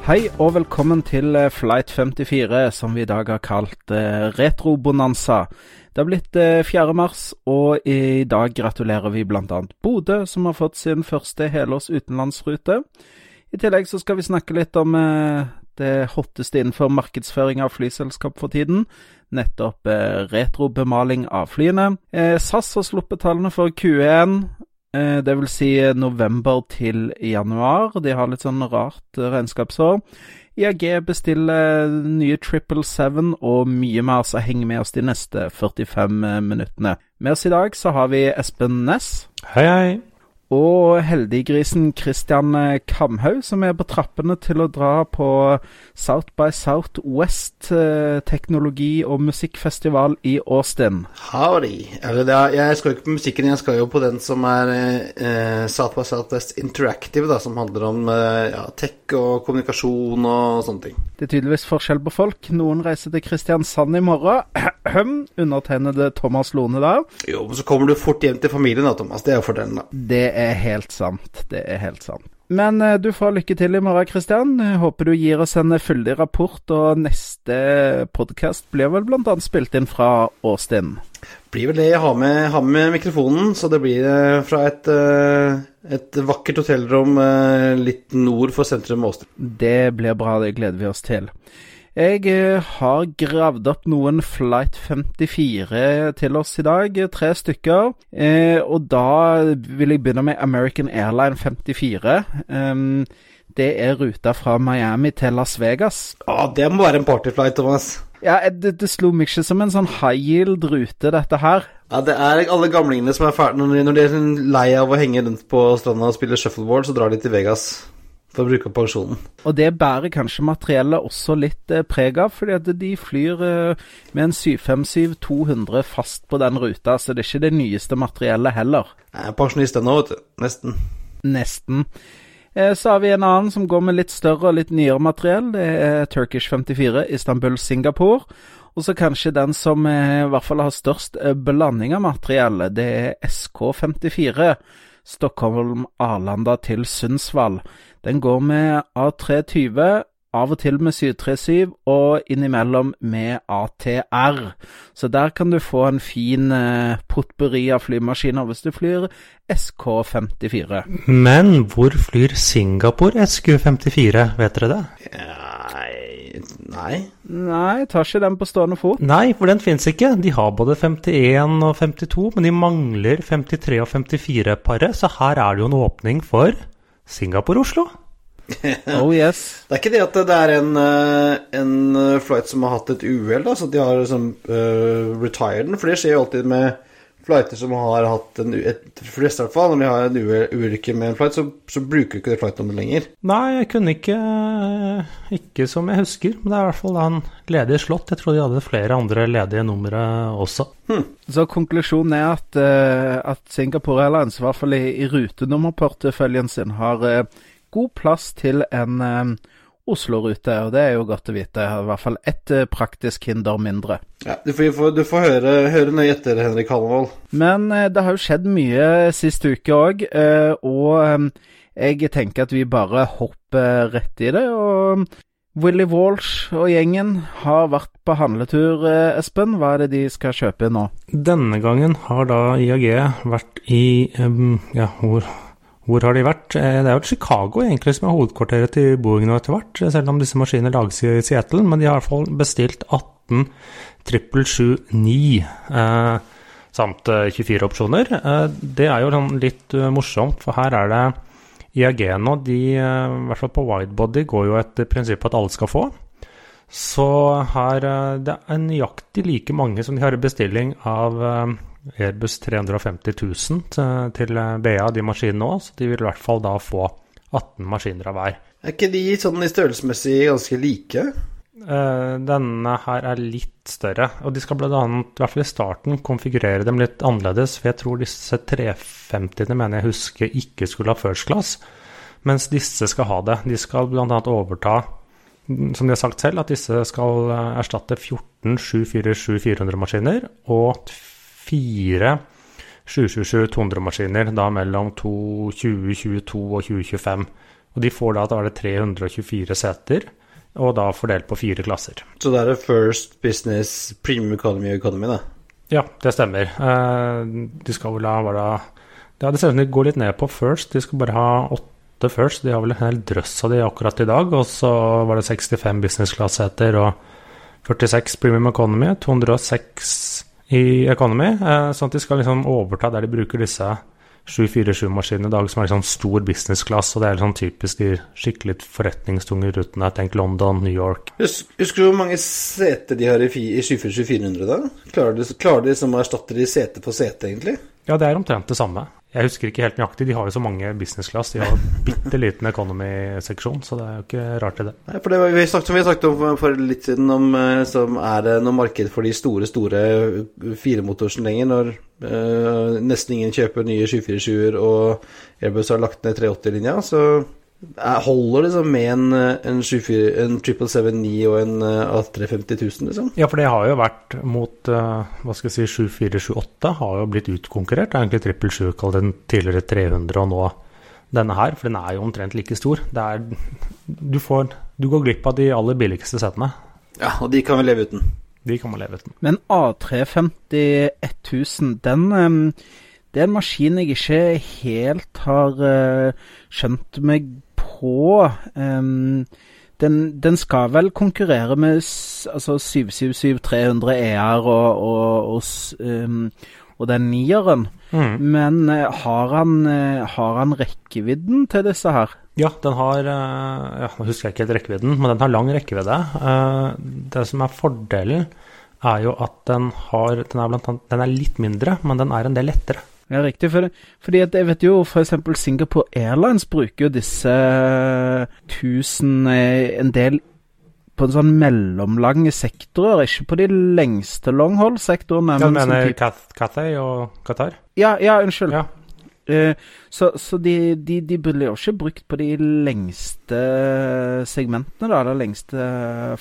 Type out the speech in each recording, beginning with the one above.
Hei og velkommen til eh, Flight 54, som vi i dag har kalt eh, Retrobonanza. Det har blitt eh, 4. mars, og i dag gratulerer vi bl.a. Bodø, som har fått sin første helårs utenlandsrute. I tillegg så skal vi snakke litt om eh, det hotteste innenfor markedsføring av flyselskap for tiden. Nettopp eh, retrobemaling av flyene. Eh, SAS har sluppet tallene for Q1. Eh, Det vil si november til januar. De har litt sånn rart eh, regnskapsår. IAG bestiller nye 777 og mye mer, så heng med oss de neste 45 minuttene. Med oss i dag så har vi Espen Næss. Hei, hei. Og heldiggrisen Christian eh, Kamhaug, som er på trappene til å dra på South by Southwest West teknologi- og musikkfestival i Austin. Howdy. Jeg skal jo ikke på musikken, jeg skal jo på den som er eh, South by Southwest Interactive, da, som handler om eh, ja, tech og kommunikasjon og sånne ting. Det er tydeligvis forskjell på folk. Noen reiser til Kristiansand i morgen. Undertegnede Thomas Lone der. Jo, men så kommer du fort hjem til familien da, Thomas. Det er jo fordelen, da. Det er helt sant. Det er helt sant. Men eh, du får lykke til i morgen, Kristian. Håper du gir oss en fyldig rapport, og neste podkast blir vel annet spilt inn fra Austin. Blir vel det. Jeg har med, har med mikrofonen, så det blir eh, fra et, eh, et vakkert hotellrom litt nord for sentrum Åstin. Austin. Det blir bra, det gleder vi oss til. Jeg eh, har gravd opp noen Flight 54 til oss i dag, tre stykker. Eh, og da vil jeg begynne med American Airline 54. Ehm, det er ruta fra Miami til Las Vegas. Å, det må være en partyflight, Thomas. Ja, eh, det, det slo meg ikke som en sånn high yield-rute, dette her. Ja, Det er alle gamlingene som er ferdige når de- er lei av å henge rundt på stranda og spille shuffleboard, så drar de til Vegas for å bruke opp pensjonen. Og det bærer kanskje materiellet også litt eh, preg av, fordi at de flyr eh, med en 757-200 fast på den ruta, så det er ikke det nyeste materiellet heller. Jeg er pensjonist ennå, vet du. Nesten. Nesten. Eh, Så har vi en annen som går med litt større og litt nyere materiell. Det er Turkish 54, Istanbul-Singapore. Og så kanskje den som eh, i hvert fall har størst blanding av materiell, det er SK54. Stockholm-Arlanda til Sundsvall. Den går med A320, av og til med 737, og innimellom med ATR. Så der kan du få en fin eh, potpurri av flymaskiner hvis du flyr SK54. Men hvor flyr Singapore SQ54, vet dere det? Nei Nei. Nei, tar ikke den på stående fot. Nei, for den fins ikke. De har både 51 og 52, men de mangler 53 og 54-paret, så her er det jo en åpning for Singapore-Oslo. Oh yes. Det er ikke det at det er en, eh, en eh, flight som har hatt et uhell, da, så de har liksom uh, retired den. For det skjer jo alltid med flighter som har hatt en et, For det i hvert fall, når de har en ulykke med en flight, så, så bruker du ikke det flightnummeret lenger. Nei, jeg kunne ikke Ikke som jeg husker, men det er i hvert fall en ledig slott. Jeg tror de hadde flere andre ledige numre også. Så konklusjonen er at, uh, at Singapore Airlines, i hvert fall i, i rutenummerporteføljen sin, har uh, god plass til en eh, Oslo-rute, og det er jo godt å vite. I hvert fall ett eh, praktisk hinder mindre. Ja, du får, du får, du får høre, høre nøye etter, Henrik Hallevold. Men eh, det har jo skjedd mye sist uke òg, eh, og jeg tenker at vi bare hopper rett i det. og Willy Walsh og gjengen har vært på handletur, Espen. Hva er det de skal kjøpe nå? Denne gangen har da IAG vært i Ja, hvor, hvor har de vært? Eh, Det er jo Chicago egentlig som er hovedkvarteret til Boeing nå etter hvert, selv om disse maskinene lages i Seattle. Men de har i hvert fall bestilt 18 777-9 eh, samt eh, 24 opsjoner. Eh, det er jo sånn litt eh, morsomt, for her er det IAG nå, de, eh, i hvert fall på widebody, går jo etter prinsippet at alle skal få. Så her eh, det er nøyaktig like mange som de har i bestilling av eh, Airbus 350 000 til- til eh, BA, de maskinene òg, så de vil i hvert fall da få 18 maskiner av hver. Er ikke de sånn i størrelsesmessig ganske like? Uh, denne her er litt større, og de skal bl.a. i hvert fall i starten konfigurere dem litt annerledes. For jeg tror disse 350-ene mener jeg husker ikke skulle ha first class, mens disse skal ha det. De skal bl.a. overta, som de har sagt selv, at disse skal uh, erstatte 14 747-400-maskiner og fire 727-200-maskiner da mellom 2022 og 2025. Og de får da, da er det 324 seter og da fordelt på fire klasser. Så det er First Business, Premium Economy Economy, da? Ja, det stemmer. Eh, de skal vel ha bare Ja, det ser ut som de går litt ned på First. De skal bare ha åtte First. De har vel en hel drøss av de akkurat i dag. Og så var det 65 business class-seter og 46 Premium Economy, 206 i Economy. Eh, sånn at de skal liksom overta der de bruker disse 747-maskinene i dag som er liksom stor business class, og det er liksom typisk de skikkelig forretningstunge rutene. Tenk London, New York. Husker du hvor mange seter de har i, i 747-400, da? Klarer de, klarer de som erstatte de sete for sete, egentlig? Ja, det er omtrent det samme. Jeg husker ikke helt nøyaktig. De har jo så mange business class. De har bitte liten economy-seksjon, så det er jo ikke rart i det. Nei, for det var, vi snakket, som vi snakket om for litt siden, om eh, som er det noe marked for de store, store firemotorsen lenger, når øh, nesten ingen kjøper nye 747-er og Airbus har lagt ned 380-linja, så Holder det med en, en, 74, en 777-9 og en A350 000, liksom? Ja, for det har jo vært mot hva skal jeg si, 7478 har jo blitt utkonkurrert. Det er egentlig 777 kall den tidligere 300 og nå denne her, for den er jo omtrent like stor. Det er, du, får, du går glipp av de aller billigste setene. Ja, og de kan vi leve uten. De kan man leve uten. Men A350 1000, den um, det er en maskin jeg ikke helt har skjønt meg på um, den, den, skal vel konkurrere med altså 777-300 ER og, og, og, um, og den nieren. Mm. Men uh, har, han, uh, har han rekkevidden til disse her? Ja, den har uh, ja, Nå husker jeg ikke helt rekkevidden, men den har lang rekkevidde. det som er fordelen, er jo at den har den er, annet, den er litt mindre, men den er en del lettere. Ja, riktig. For det, fordi at jeg vet jo f.eks. Singapore Airlines bruker jo disse 1000 eh, en del på en sånn mellomlange sektorer, ikke på de lengste longhold-sektorene. Ja, du mener Cathay og Qatar? Ja, ja unnskyld. Ja. Eh, så, så de, de, de, blir jo ikke brukt på de lengste segmentene, da, de lengste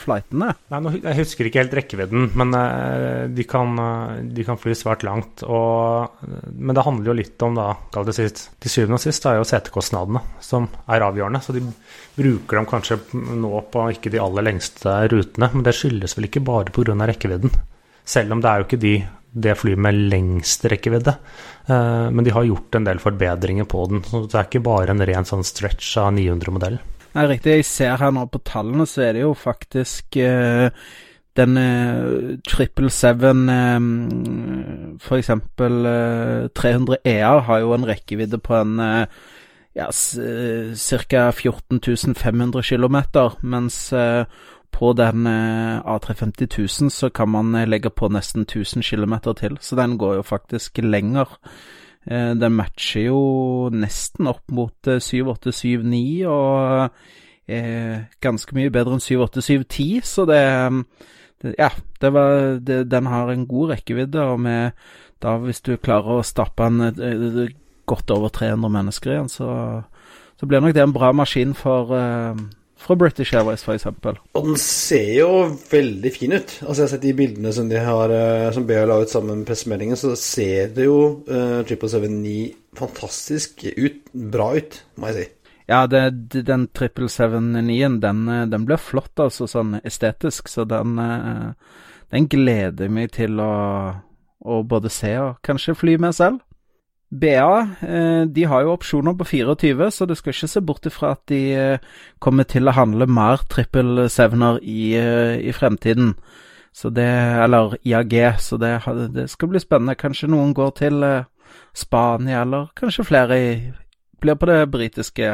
flightene. Nei, Jeg husker ikke helt rekkevidden, men uh, de, kan, uh, de, kan, fly svært langt. Og, men det handler jo litt om, da, det sist, til syvende og sist, er jo setekostnadene som er avgjørende. Så de bruker dem kanskje nå på ikke de aller lengste rutene, men det skyldes vel ikke bare pga. rekkevidden. Selv om det er jo ikke de det flyet med lengst rekkevidde. Uh, men de har gjort en del forbedringer på den. Så det er ikke bare en ren sånn stretch av 900-modell. Nei, riktig. Jeg ser her nå på tallene, så er det jo faktisk uh, den uh, 777 uh, For eksempel 300 ER har jo en rekkevidde på en ja, ca. 14 500 km, mens på den eh, A350 000 så kan man eh, legge på nesten 1000 km til, så den går jo faktisk lenger. Eh, den matcher jo nesten opp mot 7879 og er ganske mye bedre enn 78710, så det, det Ja, det var, det, den har en god rekkevidde, og med da hvis du klarer å stappe den godt over 300 mennesker igjen, så, så blir nok det en bra maskin for fra British Airways, f.eks. Og den ser jo veldig fin ut. Altså Jeg har sett de bildene som de har eh, Som BA la ut sammen med pressemeldingen, så ser det jo uh, 777-9 fantastisk ut. Bra ut, må jeg si. Ja, det, den 777-9-en, den, eh, den blir flott, altså, sånn estetisk. Så den, den gleder meg til å, å både se og kanskje fly med selv. BA eh, de har jo opsjoner på 24, så du skal ikke se bort ifra at de eh, kommer til å handle mer trippel sevener i, eh, i fremtiden. Så det, eller IAG, så det, det, skal bli spennende. Kanskje noen går til Spania, eller kanskje flere i, blir på det britiske.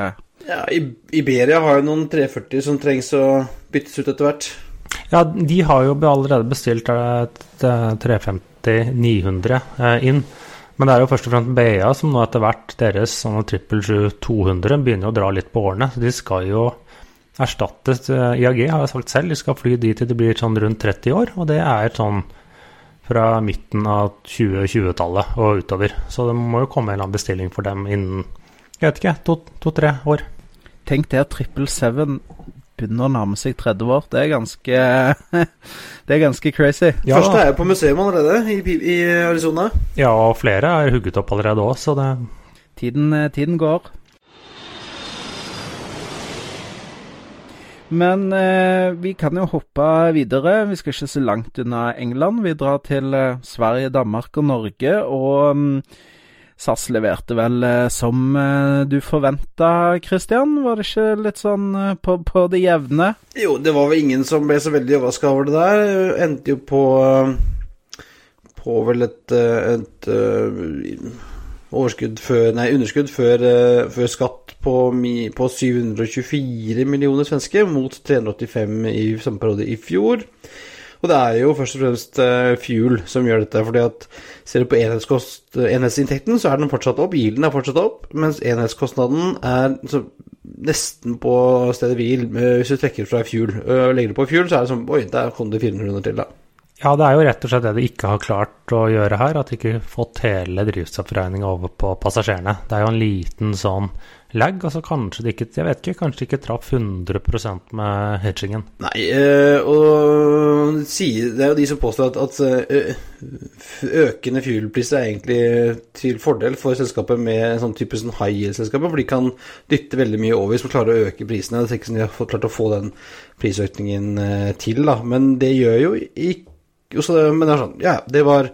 Ja, Iberia har jo noen 340 som trengs å byttes ut etter hvert. Ja, de har jo allerede bestilt et 350-900 inn. Men det er jo først og fremst BA som nå etter hvert deres sånn trippel 200 begynner å dra litt på årene. Så de skal jo erstatte eh, IAG, har jeg sagt selv. De skal fly dit til de blir sånn rundt 30 år, og det er sånn fra midten av 2020-tallet og utover. Så det må jo komme en eller annen bestilling for dem innen jeg vet ikke, to-tre to, år. Tenk det at 777 begynner å nærme seg 30 år. Det er ganske Det er ganske crazy. Ja. Første er jo på museum allerede, i, i Arizona. Ja, og flere er hugget opp allerede òg, så det tiden, eh, tiden går. Men eh, vi kan jo hoppe videre. Vi skal ikke så langt unna England. Vi drar til eh, Sverige, Danmark og Norge. Og um, SAS leverte vel eh, som eh, du forventa, Christian? Var det ikke litt sånn eh, på, på, det jevne? Jo, det var vel ingen som ble så veldig overraska over det der. Endte jo på på vel et, et, overskudd før Nei, underskudd før, før skatt på, på, 724 millioner svenske, mot 385 i samme periode i fjor. Og det er jo først og fremst fuel som gjør dette. fordi at ser du på enhetsinntekten, så er den fortsatt opp. Yielden er fortsatt opp, mens enhetskostnaden er nesten på stedet hvil hvis du trekker fra fuel. Legger du på fuel, så er det sånn Oi, der kom det 400 kroner til, da. Ja, det er jo rett og slett det de ikke har klart å gjøre her. At de ikke har fått hele drivstoffregninga over på passasjerene. Det er jo en liten sånn lag. Altså kanskje de ikke jeg vet ikke, kanskje de ikke traff 100 med hedgingen. Nei, øh, og det er jo de som påstår at, at øh, økende fuelpriser er egentlig til fordel for selskapet med en sånn type sånn high yield-selskaper, for de kan dytte veldig mye over hvis man klarer å øke prisene. Det er ikke som de har klart å få den prisøkningen øh, til, da. Men det gjør jo ikke Men det er sånn, ja, det var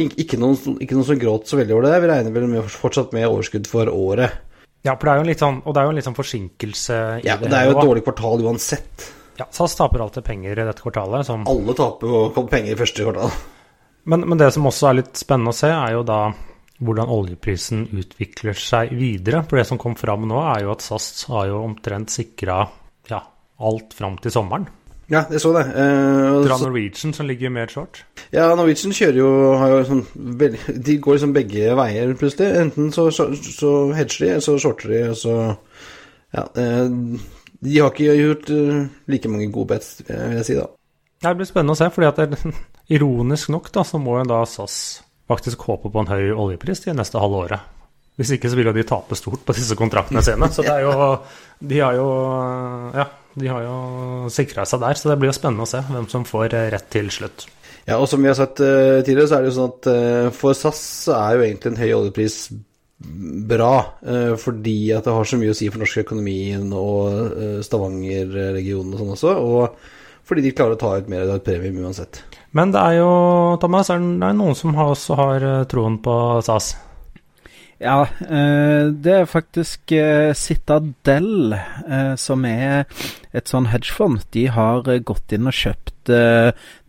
ikke noen, ikke noen som gråt så veldig over det. Vi regner vel med, fortsatt med overskudd for året. Ja, for det er jo en litt sånn, og det er jo en litt sånn forsinkelse i ja, det. det er jo et dårlig kvartal uansett. Ja, SAS taper alltid penger i dette kvartalet. Som... Alle taper jo penger i første kvartal. Men, men, det som også er litt spennende å se, er jo da hvordan oljeprisen utvikler seg videre. For det som kom fram nå, er jo at SAS har jo omtrent sikra ja, alt fram til sommeren. Ja, jeg så det. Eh, Dra Norwegian, som ligger mer short? Ja, Norwegian kjører jo, har jo sånn De går liksom begge veier, plutselig. Enten så, så, så hedger de, eller så shorter de, og så Ja. Eh, de har ikke gjort uh, like mange gode bets, vil jeg si, da. Det blir spennende å se, fordi at det, ironisk nok da, så må jo da SAS faktisk håpe på en høy oljepris de neste halve året. Hvis ikke så vil jo de tape stort på disse kontraktene sine. Så det er jo De har jo Ja, de har jo sikra seg der, så det blir jo spennende å se hvem som får eh, rett til slutt. Ja, og som vi har sagt uh, tidligere, så er det jo sånn at uh, for SAS så er jo egentlig en høy oljepris bra, uh, fordi at det har så mye å si for norsk økonomi og Stavanger-regionen og sånn også, og fordi de klarer å ta ut mer av et premium uansett. Men det er jo, Thomas, er det noen som også har troen på SAS? Ja, eh, det er faktisk eh, Citadel, eh, som er et sånn hedgefond. De har gått inn og kjøpt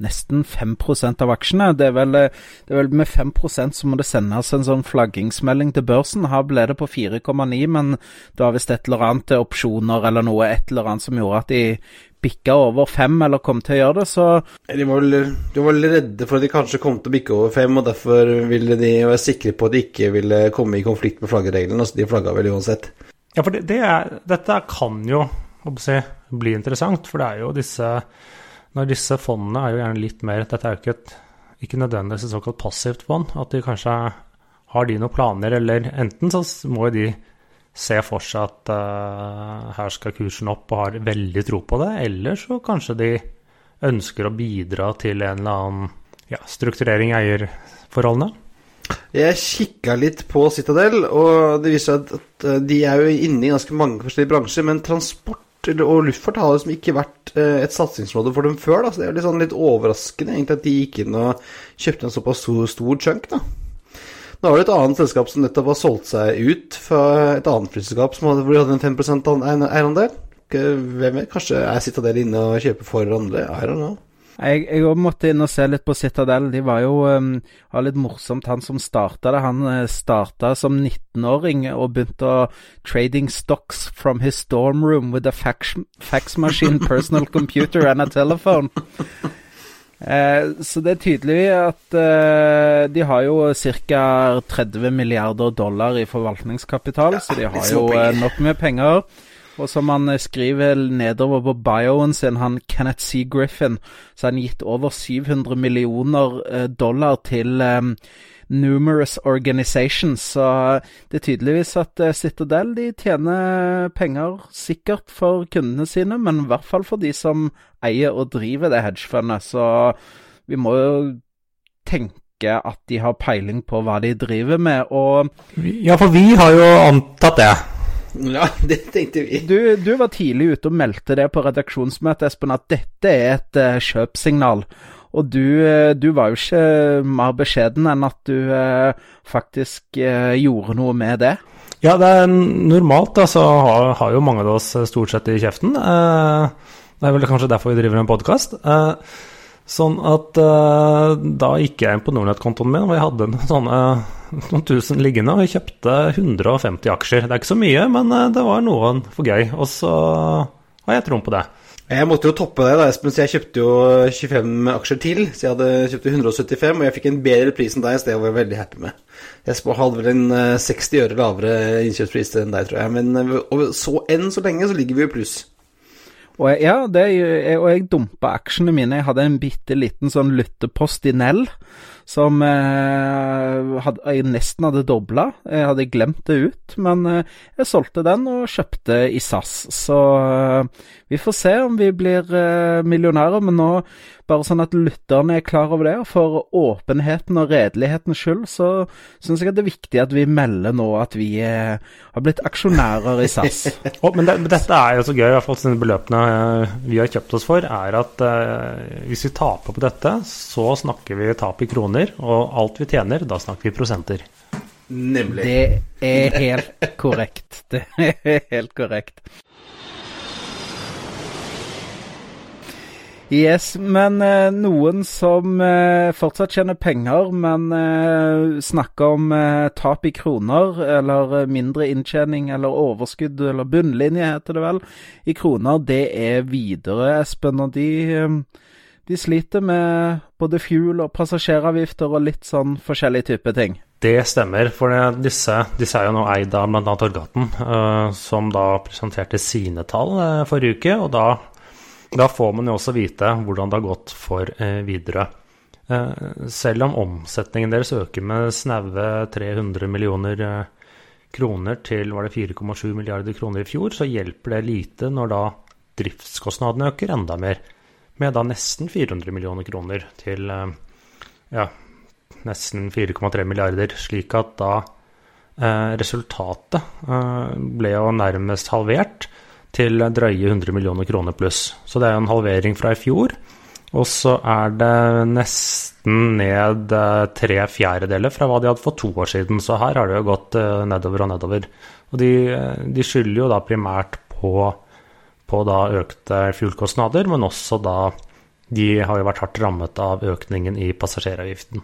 nesten 5% av aksjene. Det er, vel, det er vel med 5 så må det sendes en sånn flaggingsmelding til børsen. Her ble det på 4,9, men det var visst et eller annet opsjoner eller noe, et eller annet som gjorde at de bikka over fem, eller kom til å gjøre det, så De var vel, de var vel redde for at de kanskje kom til å bikke over fem, og derfor ville de være sikre på at de ikke ville komme i konflikt med flaggereglene. Altså de flagga vel uansett. Ja, for det, det er, dette kan jo si, bli interessant, for det er jo disse Når disse fondene er jo gjerne litt mer Dette er jo ikke, et, ikke nødvendigvis et såkalt passivt fond. At de kanskje har de noen planer, eller enten så må jo de ser for seg at uh, her skal kursen opp og har veldig tro på det, eller så kanskje de ønsker å bidra til en eller annen ja, strukturering i eierforholdene? Jeg kikka litt på Citadel, og det viser seg at, at de er jo inne i ganske mange forskjellige bransjer, men transport og luftfart har liksom ikke vært eh, et satsingsområde for dem før. Da. Så det er litt, sånn litt overraskende egentlig at de gikk inn og kjøpte en såpass stor chunk. da. Nå var det et annet selskap som nettopp har solgt seg ut fra et annet flyselskap hvor de hadde en 5 eierandel. Hvem vet, kanskje er Citadel inne og kjøper for andre? I don't know. Jeg, jeg måtte inn og se litt på Citadel. De var jo um, litt morsomt, han som starta det. Han uh, starta som 19-åring og begynte å trading stocks from his dorm room with a fax, fax machine, personal computer and a telephone. Eh, så det er tydelig at eh, de har jo ca. 30 milliarder dollar i forvaltningskapital, ja, så de har jo eh, nok med penger. Og som han eh, skriver nedover på bioen sin, han Kenneth C. Griffin, så har han gitt over 700 millioner eh, dollar til numerous organizations. Så det er tydeligvis at Citadel de tjener penger sikkert for kundene sine, men i hvert fall for de som eier og driver det hedgefundet. Så vi må jo tenke at de har peiling på hva de driver med, og Ja, for vi har jo antatt det. Ja, det tenkte vi. Du, du var tidlig ute og meldte det på redaksjonsmøtet, Espen, at dette er et uh, kjøpsignal. Og du, uh, du, var jo ikke mer beskjeden enn at du uh, faktisk gjorde noe med det. Ja, det er normalt, da, så har, har, jo mange av oss stort sett i kjeften. det er vel kanskje derfor vi driver en podkast. Sånn at da gikk jeg inn på Nordnett-kontoen min, og jeg hadde noen sånne noen tusen liggende, og jeg kjøpte 150 aksjer. Det er ikke så mye, men det var noen for gøy. Og så har jeg troen på det. Jeg måtte jo toppe det, da, Espen, så jeg kjøpte jo 25 aksjer til. Så jeg hadde kjøpt 175, og jeg fikk en bedre pris enn deg, så det var jeg veldig happy med. Jeg hadde vel en 60 øre lavere innkjøpspris enn deg, tror jeg. Men så enn så lenge så ligger vi i pluss. Og jeg, ja, det, jeg, og jeg dumpa aksjene mine. Jeg hadde en bitte liten sånn lyttepost i Nell som eh, had, jeg nesten hadde dobla. Jeg hadde glemt det ut, men eh, jeg solgte den og kjøpte i SAS. Så eh, vi får se om vi blir eh, millionærer, men nå bare sånn at lytterne er klar over det. Og for åpenheten og redelighetens skyld så syns jeg at det er viktig at vi melder nå at vi er, har blitt aksjonærer i SAS. oh, men, det, men, dette er jo så gøy, i hvert fall siden beløpene eh, vi har kjøpt oss for, er at eh, hvis vi taper på dette, så snakker vi tap i kroner. Og alt vi tjener, da snakker vi prosenter. Nemlig. Det er helt korrekt. Det er helt korrekt. Yes, men eh, noen som eh, fortsatt tjener penger, men eh, snakker om eh, tap i kroner, eller eh, mindre inntjening, eller overskudd, eller bunnlinje heter det vel, i kroner, det er videre, Espen. Og de, eh, de sliter med både fuel og passasjeravgifter og litt sånn forskjellige typer ting. Det stemmer, for disse, disse er jo nå eid av bl.a. Torgaten, som da presenterte sine tall forrige uke. og da da får man jo også vite hvordan det har gått for eh, Widerøe. Eh, selv om omsetningen deres øker med snaue 300 millioner eh, kroner til var det 4,7 milliarder kroner i fjor, så hjelper det lite når da driftskostnadene øker enda mer. Med da nesten 400 millioner kroner til ja, nesten 4,3 milliarder. Slik at da eh, resultatet eh, ble jo nærmest halvert til drøye 100 millioner kroner pluss. Så det er en halvering fra i fjor. Og så er det nesten ned eh, tre fjerdedeler fra hva de hadde for to år siden. Så her har det jo gått eh, nedover og nedover. Og de, eh, de skylder jo da primært på, på da økte fuelkostnader, men også da de har jo vært hardt rammet av økningen i passasjeravgiften.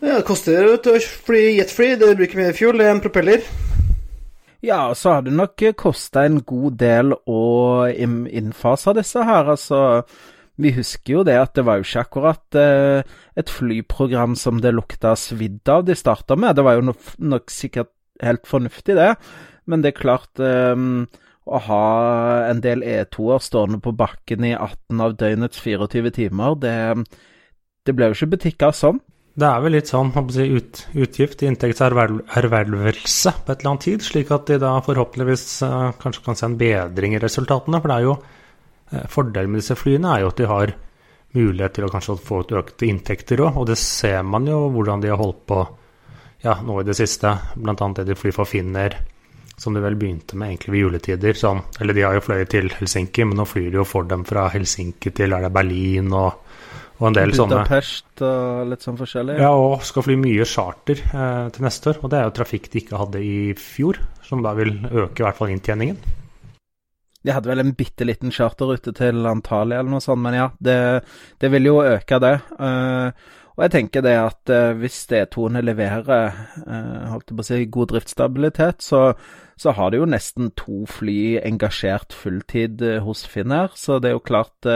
Ja, det koster jo å fly jetfly. Det bruker mer fuel en propeller. Ja, så har det nok kosta en god del å innfase disse her. Altså, vi husker jo det at det var jo ikke akkurat eh, et flyprogram som det lukta svidd av de starta med. Det var jo nok, nok, sikkert helt fornuftig, det. Men det er klart eh, å ha en del E2-er stående på bakken i 18 av døgnets 24 timer, det, det ble jo ikke butikka sånn. Det er vel litt sånn si, ut, utgift i inntektservervelse på et eller annet tid, slik at de da forhåpentligvis uh, kanskje kan se en bedring i resultatene. For det er jo uh, fordelen med disse flyene er jo at de har mulighet til å kanskje få ut økte inntekter òg, og det ser man jo hvordan de har holdt på ja, nå i det siste. Blant annet det de flyr for Finner, som de vel begynte med egentlig ved juletider. Sånn, eller de har jo fløyet til Helsinki, men nå flyr de jo for dem fra Helsinki til er det Berlin og og en del sånne Budapest og litt sånn forskjellig? Ja, og skal fly mye charter eh, til neste år. Og det er jo trafikk de ikke hadde i fjor, som da vil øke i hvert fall inntjeningen. De hadde vel en bitte liten charterrute til Antalya eller noe sånt, men ja, det, det vil jo øke det. Uh, og jeg tenker det at uh, hvis D2-ene leverer uh, holdt jeg på å si, god driftsstabilitet, så, så, har de jo nesten to fly engasjert fulltid hos Finnair. Så det er jo klart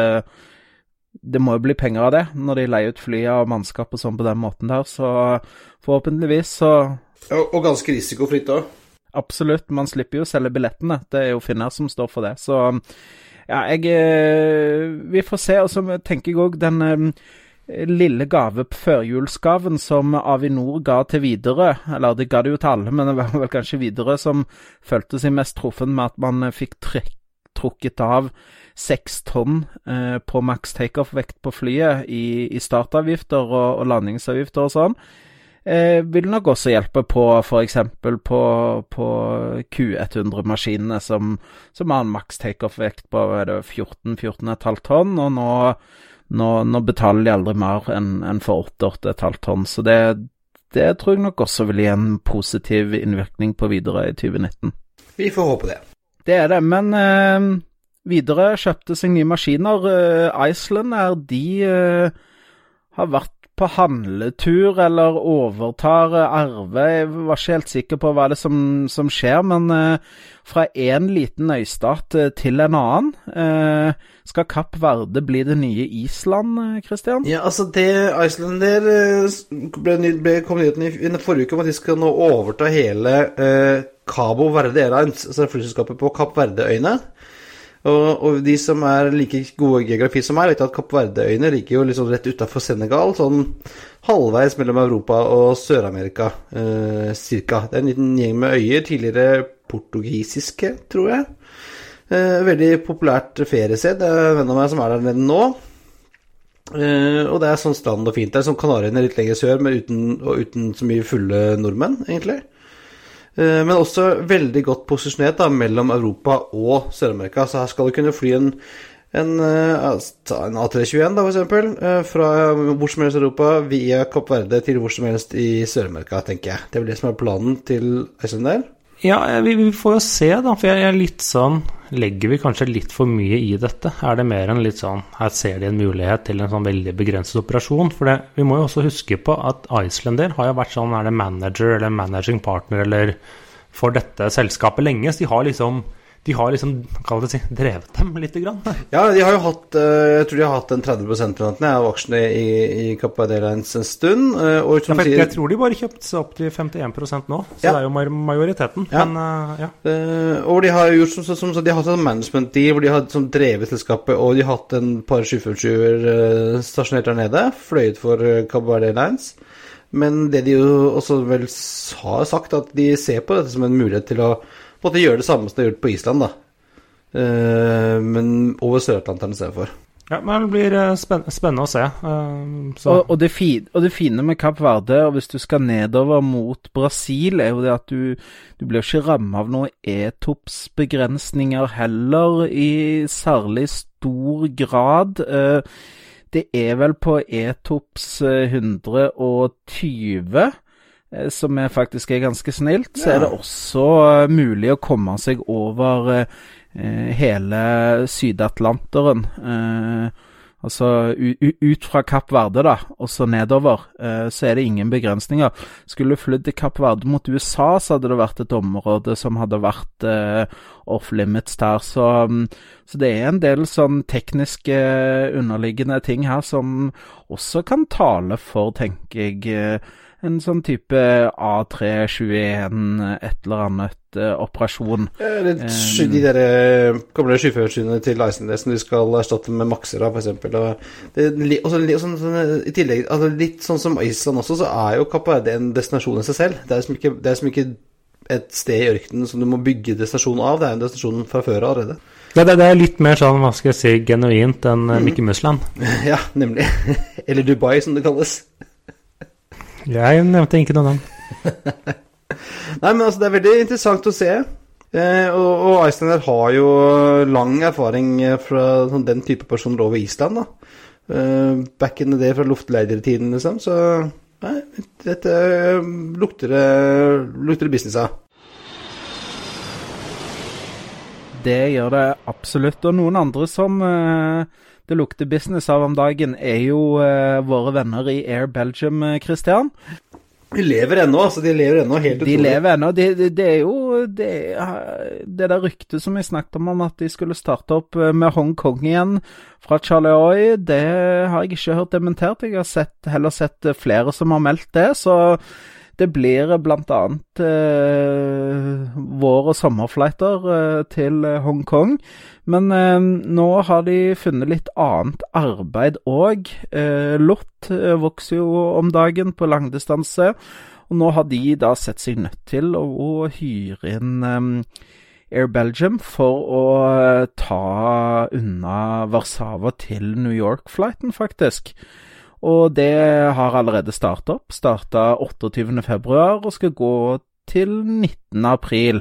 det må jo bli penger av det, når de leier ut flyene og mannskap og sånn på den måten der, så forhåpentligvis så Og, og ganske risikofritt òg. absolutt. Man slipper jo å selge billettene. Det er jo Finnair som står for det. Så ja, jeg eh, Vi får se. Og så tenker jeg òg den eh, lille gave førjulsgaven som Avinor ga til Widerøe, eller det ga det jo til alle, men det var vel kanskje Widerøe som følte seg mest truffen med at man fikk trukket av seks tonn eh, på maks takeoff-vekt på flyet i, i startavgifter og, og, landingsavgifter og sånn, eh, vil nok også hjelpe på f.eks. på, på Q100-maskinene, som, som, har en maks takeoff-vekt på 14-14,5 tonn, og nå, nå, nå, betaler de aldri mer enn en for 8-8,5 tonn. Så det, det tror jeg nok også vil gi en positiv innvirkning på videre i 2019. Vi får håpe det. Det er det, men eh, Videre kjøpte seg nye maskiner. Uh, Iceland er de uh, har vært på handletur eller overtar uh, Arve. Jeg var ikke helt sikker på hva det som, som skjer, men uh, fra én liten øystat til en annen. Skal Kapp Verde bli det nye Island, Christian? Ja, altså det Iceland der ble, ble kom nyheten i forrige uke om at de skal nå overta hele Cabo Verde Airlines, altså flyselskapet på Kapp Verde-øyene. Og, og, de som er like gode i geografi som meg, vet at Kapp Verde-øyene ligger jo liksom rett utafor Senegal, sånn halvveis mellom Europa og Sør-Amerika, eh, cirka. Det er en liten gjeng med øyer, tidligere portugisiske, tror jeg. Eh, veldig populært feriested. Det er en venn av meg som er der nede nå. Eh, og det er sånn strand og fint. der, er som Kanariøyene litt lenger sør, men uten, og uten så mye fulle nordmenn, egentlig. Eh, men også veldig godt posisjonert da, mellom Europa og Sør-Amerika. Så her skal du kunne fly en, en, en A321, da, for eksempel, fra hvor som helst i Europa via Kapp Verde til hvor som helst i Sør-Amerika, tenker jeg. Det er vel det som er planen til Iceland ja, vi, vi, får jo se, da. For jeg er litt sånn Legger vi kanskje litt for mye i dette? Er det mer enn litt sånn Her ser de en mulighet til en sånn veldig begrenset operasjon? For det, vi må jo også huske på at Islander har jo vært sånn Er det manager eller managing partner eller for dette selskapet lenge? Så de har liksom de har liksom det si, drevet dem litt? Grann. Ja, de har jo hatt eh, Jeg tror de har hatt en 30% av aksjene i, i Kappa Airlines en stund. Eh, og ja, jeg, jeg, tror de bare kjøpte seg opp til 51% nå, så ja. det er jo majoriteten. Ja. Men, uh, ja. Og de har gjort som, som, som de har hatt en management deal hvor de har sånn drevet selskapet, og de har hatt en par 747-er uh, stasjonert der nede, fløyet for Kappa Airlines. Men det de jo også vel har sagt, at de ser på dette som en mulighet til å på en måte gjør det samme som de har gjort på Island, da. Uh, men over Sør-Atlanteren istedenfor. Ja, men det blir eh, spennende å se. Uh, og, og, det fine, og, det fine, med Kapp Verde, og hvis du skal nedover mot Brasil, er jo det at du, du blir ikke rammet av noen e-tops-begrensninger heller, i særlig stor grad. Uh, det er vel på e-tops 120 Eh, som er faktisk er ganske snilt, så er det også eh, mulig å komme seg over eh, hele Sydatlanteren. Altså ut fra Kapp Verde, da, og så nedover, så er det ingen begrensninger. Skulle du flydd til Kapp Verde mot USA, så hadde det vært et område som hadde vært off limits der. Så, mm, så, det er en del sånn tekniske underliggende ting her som også kan tale for, tenker jeg en sånn type A321, et eller annet uh, operasjon. Litt, um, de der uh, gamle skyførsynene til som de skal erstatte med Maxera, f.eks. Sånn, sånn, I tillegg, altså, litt sånn som Island også, så er jo Kapp Verde en destinasjon i seg selv. Det er som ikke, det er som ikke et sted i ørkenen som du må bygge destinasjon av. Det er en destinasjon fra før av allerede. Ja, det, det, er litt mer sånn, hva skal jeg si, genuint enn mm. Mikke Musland. Ja, nemlig. Eller Dubai, som det kalles. Jeg nevnte ikke noe navn. Nei, men altså, det er veldig interessant å se. Eh, og, og Islander har jo lang erfaring fra sånn, den type personer over Island, da. Eh, back in the day fra luftleidertiden, liksom. Så nei, dette uh, lukter det, lukter det business av. Det gjør det absolutt. Og noen andre som uh, det lukter business av om dagen, er jo uh, våre venner i Air Belgium, eh, Christian. De lever ennå, altså. De lever ennå helt utrolig. De lever ennå. Det, de, de er jo det, det der ryktet som vi snakket om, om at de skulle starte opp eh, med Hongkong igjen fra Charlie Oy, det har jeg ikke hørt dementert. Jeg har sett, heller sett flere som har meldt det. så Det blir blant annet eh, vår- og sommerflighter eh, til Hongkong. Men eh, nå har de funnet litt annet arbeid òg. Eh, LOT eh, vokser jo om dagen på langdistanse. Og nå har de da sett seg nødt til å, å hyre inn eh, Air Belgium for å eh, ta unna Warszawa til New York-flighten, faktisk. Og det har allerede starta opp. Starta 28.2 og skal gå til 19.4.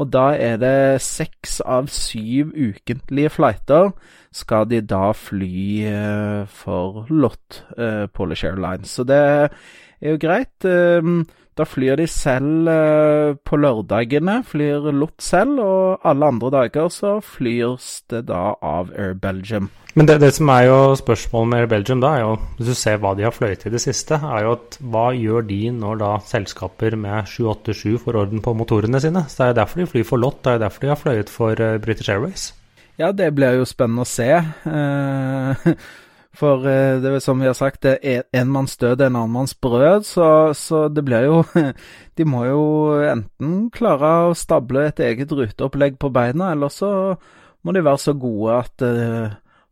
Og da er det seks av syv ukentlige flighter skal de da fly eh, for LOT, eh, Polish Airlines. Så det er jo greit. Eh, da flyr de selv eh, på lørdagene, flyr LOT selv, og alle andre dager så flyrs det da av Air Belgium. Men det, det som er jo spørsmålet med Air Belgium, da, er jo, hvis du ser hva de har fløyet i det siste, er jo at hva gjør de når da selskaper med 787 får orden på motorene sine? Så Det er jo derfor de flyr for LOT, det er jo derfor de har fløyet for uh, British Airways. Ja, det blir jo spennende å se. For uh, det er som vi har sagt, det er en manns død er en annen manns brød, så, så, det blir jo De må jo enten klare å stable et eget ruteopplegg på beina, eller så må de være så gode at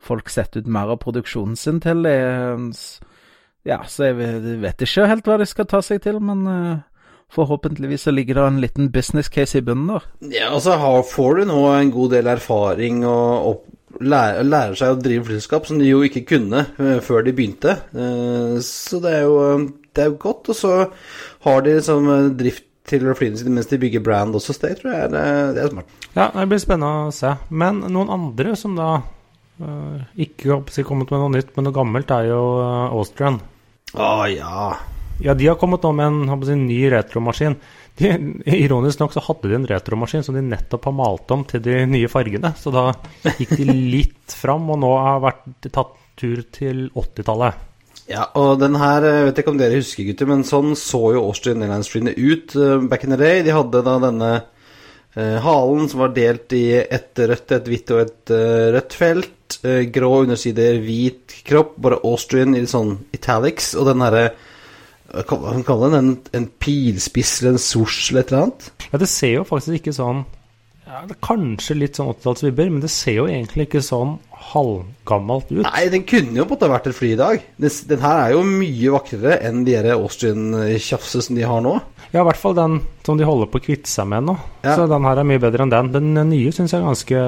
folk setter ut mer av produksjonen sin til. Ja, så jeg vet ikke helt hva de skal ta seg til, men forhåpentligvis så ligger det en liten business case i bunnen der. Ja, altså får du nå en god del erfaring og, og lærer, lærer, seg å drive flyselskap, som de jo ikke kunne uh, før de begynte. Uh, så det er, jo, det er jo godt. Og så har de liksom drift til flyene sine mens de bygger brand også, så det tror jeg er, det er smart. Ja, det blir spennende å se. Men noen andre som da ikke kommet med noe nytt, men noe gammelt er jo Austrian. Å ah, ja. Ja, de har kommet nå med en en ny retromaskin. De, ironisk nok så hadde de en retromaskin som de nettopp har malt om til de nye fargene. Så da gikk de litt fram, og nå har vært tatt tur til 80-tallet. Ja, og den her, jeg vet ikke om dere husker, gutter, men sånn så jo Austrian Airlines-flyene ut uh, back in the day. De hadde da denne halen som var delt i et rødt, et hvitt og et rødt felt uh, grå undersider, hvit kropp, bare Austrian i sånn italics, og den herre Hva kan kalle den? En, en pilspiss eller en sosj eller et eller annet? Ja, det ser jo faktisk ikke sånn ja, det er Kanskje litt sånn 80-tallsvibber, men det ser jo egentlig ikke sånn halvgammelt ut. Nei, den kunne jo på en måte vært et fly i dag. Den, den her er jo mye vakrere enn de Austrian-tjafse som de har nå. Ja, i hvert fall den som de holder på å kvitte seg med nå. Ja. Så den her er mye bedre enn den. Den nye syns jeg er ganske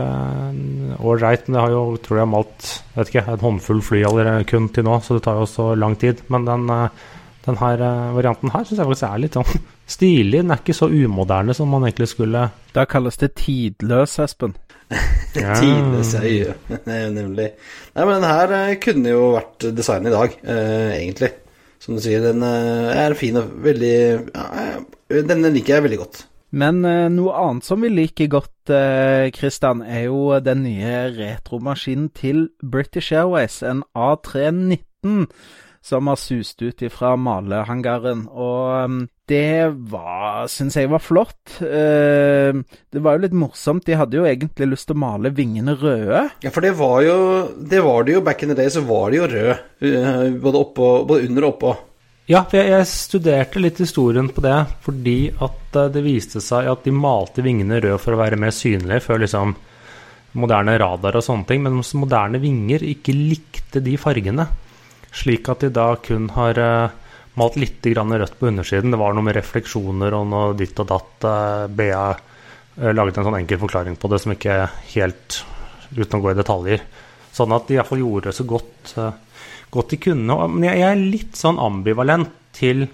ålreit. Men det har jo, tror jeg, malt vet ikke, en håndfull fly allerede kun til nå, så det tar jo også lang tid. Men den, eh, den her eh, varianten her syns jeg faktisk er litt sånn stilig. Den er ikke så umoderne som man egentlig skulle Da kalles det tidløs, Espen. ja. Tidløs øye, nemlig. Nei, men den her eh, kunne jo vært design i dag, eh, egentlig som du sier, den eh, er fin og veldig ja, Den liker jeg veldig godt. Men uh, noe annet som vi liker godt, uh, Christian, er jo den nye retromaskinen til British Airways, en A319 som har sust ut ifra malehangaren. Og um, det var, syns jeg var flott. Uh, det var jo litt morsomt. De hadde jo egentlig lyst til å male vingene røde. Ja, for det var jo Det var det jo back in the day, så var de jo røde. Uh, både, oppå, både under og oppå. Ja, for jeg, jeg, studerte litt historien på det fordi at uh, det viste seg at de malte vingene røde for å være mer synlige før liksom moderne radar og sånne ting, men moderne vinger ikke likte de fargene. Slik at de da kun har uh, malt litt rødt på undersiden. Det var noe med refleksjoner og noe ditt og datt. Uh, BA uh, laget en sånn enkel forklaring på det som ikke helt uten å gå i detaljer. Sånn at de iallfall gjorde det så godt, godt de kunne. Men jeg, er litt sånn ambivalent til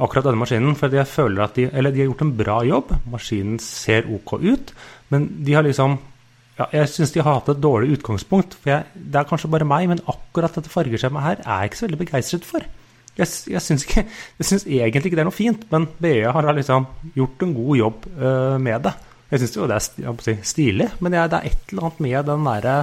akkurat denne maskinen. For jeg føler at de, eller de har gjort en bra jobb. Maskinen ser ok ut. Men de har liksom ja, jeg syns de har hatt et dårlig utgangspunkt. For jeg, Det er kanskje bare meg, men akkurat dette fargeskjemaet her er jeg ikke så veldig begeistret for. Jeg, jeg syns egentlig ikke det er noe fint, men BE har liksom gjort en god jobb uh, med det. Jeg syns jo det er stilig, men jeg, det er et eller annet med den derre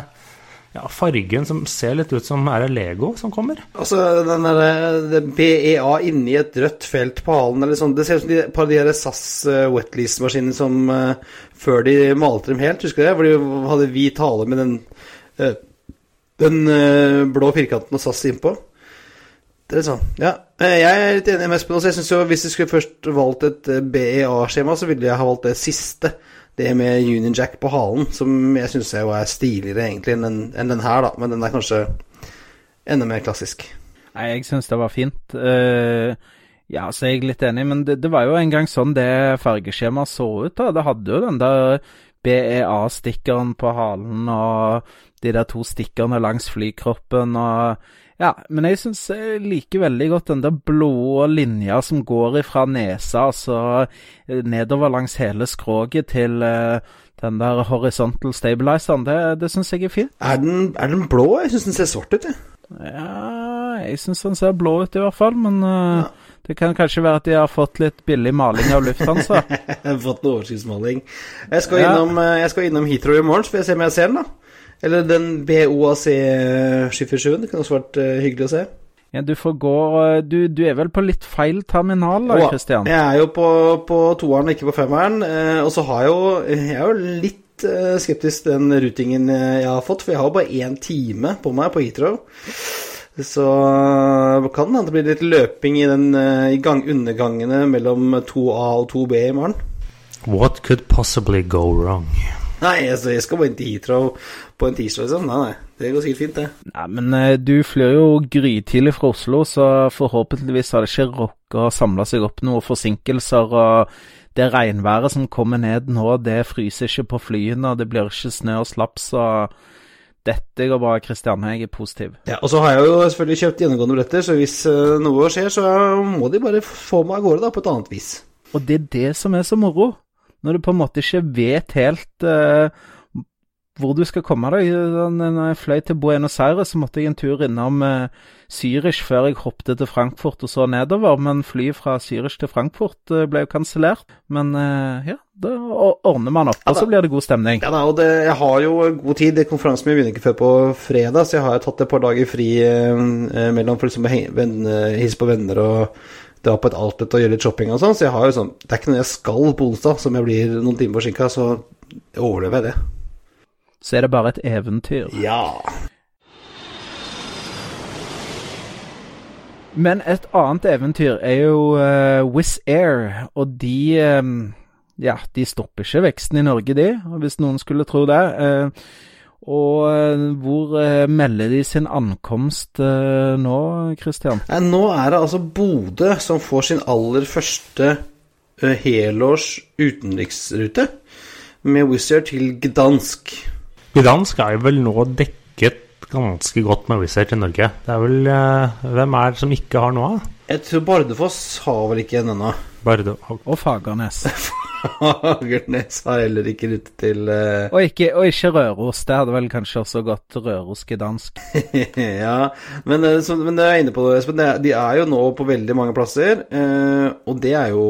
ja, fargen som ser litt ut som er det Lego som kommer. Altså den der BEA inni et rødt felt på halen eller sånn. Det ser ut som de, par de der SAS uh, wetlease-maskinene som uh, før de malte dem helt, husker du det? Hvor de hadde hvit hale med den, uh, den blå firkanten og SAS innpå. Det er sånn, ja. Jeg er litt enig med Espen også. Jeg synes jo Hvis jeg skulle først valgt et BEA-skjema, så ville jeg ha valgt det siste. Det med Union Jack på halen, som jeg syns er stiligere egentlig enn enn den her, da. Men den er kanskje enda mer klassisk. Nei, jeg syns det var fint. Uh, ja, så er jeg litt enig, men det, det var jo en gang sånn det fargeskjemaet så ut. da. Det hadde jo den der BEA-stikkeren på halen og de der to stikkerne langs flykroppen og Ja, men jeg syns jeg liker veldig godt den der blå linja som går ifra nesa, altså eh, nedover langs hele skroget til eh, den der horizontal stabiliseren. Det, det syns jeg er fint. Er den, er den blå? Jeg syns den ser svart ut, jeg. Ja, jeg syns den ser blå ut i hvert fall, men ja. det kan kanskje være at de har fått litt billig maling av Lufthansa. Fått noe oversiktsmaling. Jeg skal, Ja. innom, eh, jeg skal innom Heathrow i morgen, så får jeg se om jeg ser den, da. Eller den BOAC 747. Det kunne også vært eh, hyggelig å se. Ja, du får gå eh, Du, du er vel på litt feil terminal da, Christian? Jeg er jo på, på toeren ikke på femmeren. Eh, og så har jeg jo Jeg er jo litt eh, skeptisk til den rutingen eh, jeg har fått, for jeg har jo bare én time på meg på Heathrow. Så eh, kan det hende det blir litt løping i den eh, i gang, undergangene mellom 2A og 2B i morgen. What could possibly go wrong? Nei, altså, jeg skal bare inn til Heathrow på en tirsdag, liksom. Nei, nei. Det går sikkert fint, det. Nei, men eh, du flyr jo grytidlig fra Oslo, så forhåpentligvis har det ikke rocka å samle seg opp noen forsinkelser. og det regnværet som kommer ned nå, det fryser ikke på flyene, og det blir ikke snø og slaps. så dette går bra, Kristian. Jeg er positiv. Ja, Og så har jeg jo selvfølgelig kjøpt gjennomgående billetter, så hvis eh, noe skjer, så må de bare få meg av gårde da, på et annet vis. Og det er det som er så moro, når du på en måte ikke vet helt eh, hvor du skal komme deg. Når jeg fløy til Buenos Aires, så måtte jeg en tur innom eh, Zürich før jeg hoppet til Frankfurt og så nedover, men flyet fra Zürich til Frankfurt eh, ble jo kansellert. Men eh, ja, da ordner man opp, Ja og så blir det god stemning. Ja, da, og det, Jeg har jo god tid. Konferansen min begynner ikke før på fredag, så jeg har tatt et par dager fri eh, mellom for liksom å hilse på venner og dra på et outlet og gjøre litt shopping og sånn. Så jeg har jo sånn Det er ikke noe jeg skal på onsdag, som jeg blir noen timer forsinka, så overlever jeg det. Så er det bare et eventyr. Ja. Men et annet eventyr er jo uh, Wizz Air, og de um, Ja, de stopper ikke veksten i Norge, de, hvis noen skulle tro det. Eh, og hvor melder de sin ankomst nå, Christian? Nei, nå er det altså Bodø som får sin aller første helårs utenriksrute med Wizz Air til Gdansk. Gdansk er jo vel nå dekket ganske godt med Wizz Air til Norge. Det er vel eh, Hvem er det som ikke har noe av? Jeg tror Bardufoss har vel ikke en ennå. Bardo. Og Fagernes. Fagernes har heller ikke rute til eh, og, ikke, og ikke Røros. Det hadde vel kanskje også gått røroskedansk. Ja, men, eh, så, men det er jeg inne på Espen. De er jo nå på veldig mange plasser, eh, og det er jo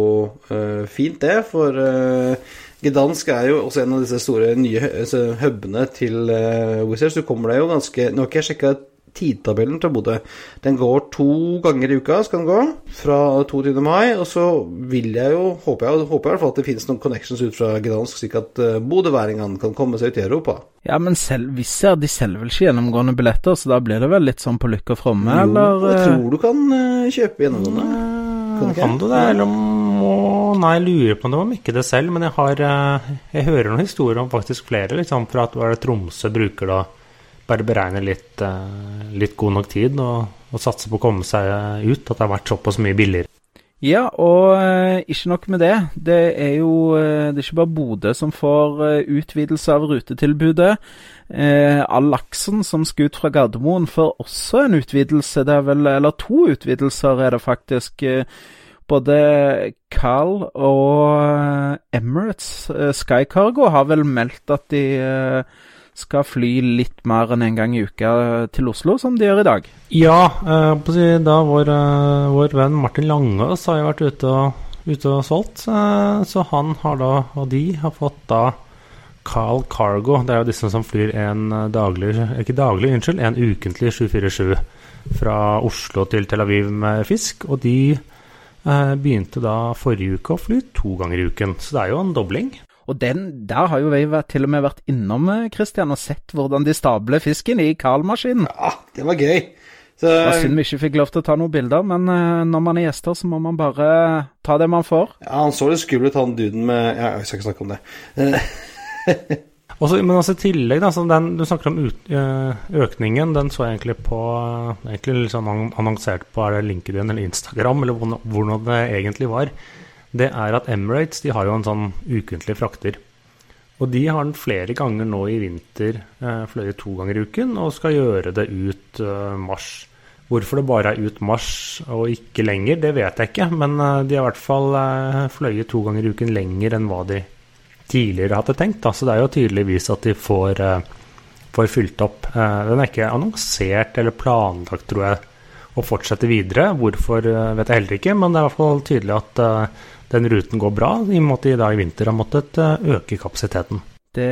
eh, fint, det. For eh, Gdansk er jo også en av disse store nye altså, hubene til uh, Wizards. Så kommer deg jo ganske Nå har ikke jeg sjekka tidtabellen til Bodø. Den går to ganger i uka, skal den gå. Fra 22. mai. Og så vil jeg jo Håper jeg, håper jeg i hvert fall at det finnes noen connections ut fra Gdansk, slik at uh, bodøværingene kan komme seg ut i Europa. Ja, men selv, Wizz Air de selger vel ikke gjennomgående billetter, så da blir det vel litt sånn på lykke og fromme, Jo, jeg eh, tror du kan eh, kjøpe gjennomgående. Kan du? Kan du det, eller må Nei, jeg lurer på om ikke det selv, men jeg har eh, Jeg hører noen historier om faktisk flere, liksom, fra at det Tromsø bruker da bare beregne litt, eh, litt god nok tid og, og satse på å komme seg ut, at det har vært såpass mye billigere. Ja, og eh, ikke nok med det. Det er jo det er ikke bare Bodø som får utvidelse av rutetilbudet. All laksen som skal ut fra Gardermoen får også en utvidelse. Det er vel, eller to utvidelser er det faktisk. Både Carl og eh, Emirates eh, Sky Cargo har vel meldt at de eh, skal fly litt mer enn en gang i uka til Oslo, som de gjør i dag. Ja, da vår, vår venn Martin Langås har vært ute og, ute og solgt, så han har da, og de har fått da Carl Cargo. Det er jo disse som flyr en daglig, ikke daglig, unnskyld, en ukentlig 747 fra Oslo til Tel Aviv med fisk, og de begynte da forrige uke å fly to ganger i uken, så det er jo en dobling. Og den, der har jo vi vært, til og med vært innom, eh, Christian, og sett hvordan de stabler fisken i Carl-maskinen. Ja, det var gøy. Så, Det var synd vi ikke fikk lov til å ta noen bilder, men eh, når man er gjester, så må man bare ta det man får. ja, han så litt skummel ut, han duden med ja, Jeg skal ikke snakke om det. Eh, Også, men også i tillegg, da, den, du snakker om ut, øh, økningen, den så jeg egentlig på Egentlig liksom annonsert på er det LinkedIn eller Instagram, eller hvordan, det egentlig var. Det er at Emirates de har jo en sånn ukentlig frakter. Og de har den flere ganger nå i vinter øh, fløyet to ganger i uken, og skal gjøre det ut øh, mars. Hvorfor det bare er ut mars og ikke lenger, det vet jeg ikke. Men øh, de har i hvert fall øh, fløyet to ganger i uken lenger enn hva de tidligere hadde tenkt. Da. Så det er jo tydeligvis at de får, eh, får fylt opp. Eh, den er ikke annonsert eller planlagt, tror jeg, å fortsette videre. Hvorfor eh, vet jeg heller ikke, men det er i hvert fall tydelig at eh, den ruten går bra, i og med at de da i vinter har måttet eh, øke kapasiteten. Det,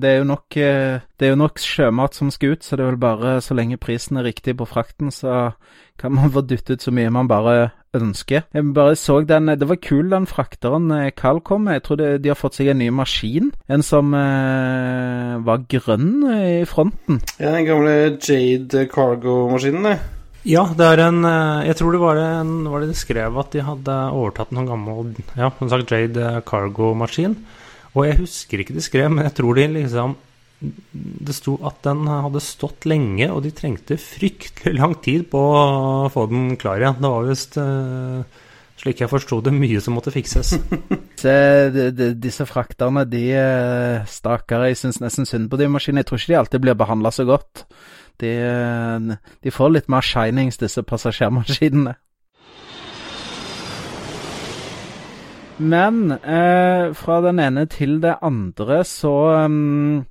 det, er nok, eh, det er jo nok sjømat som skal ut, så det er vel bare så lenge prisen er riktig på frakten, så kan man få dyttet så mye man bare ønsker. Jeg bare så den Det var kul den frakteren eh, Carl kom med. Jeg tror de har fått seg en ny maskin. En som eh, var grønn eh, i fronten. ja, den gamle Jade Cargo-maskinen, det. Ja, det er en eh, Jeg tror det var, en, var det de skrev at de hadde overtatt en sånn gammel ja, som sagt Jade cargo-maskin. Og jeg husker ikke de skrev, men jeg tror de liksom Det sto at den hadde stått lenge, og de trengte fryktelig lang tid på å få den klar igjen. Det var visst eh, slik jeg forsto det, mye som måtte fikses. Se, disse frakterne, de stakkar, jeg syns nesten synd på de maskinene. Jeg tror ikke de alltid blir behandla så godt. De, eh, de får litt mer shinings, disse passasjermaskinene. Men eh, fra den ene til det andre så mm,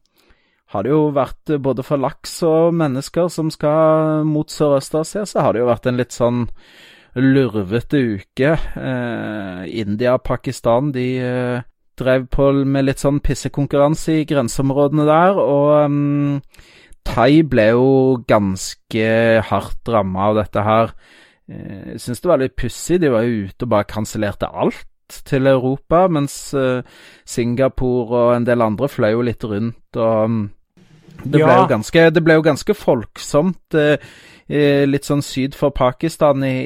har det jo vært eh, både for laks og mennesker som skal mot Sørøst-Asia, så har det jo vært en litt sånn lurvete uke. Eh, India og Pakistan de eh, drev på med litt sånn pissekonkurranse i grenseområdene der, og mm, Thai ble jo ganske hardt ramma av dette her. Eh, Jeg syns det var litt pussig. De var jo ute og bare kansellerte alt til Europa, mens eh, Singapore og en del andre fløy jo litt rundt, og mm, det ble, Ja. jo ganske, det ble jo ganske folksomt. eh, eh, Litt sånn syd for Pakistan, i,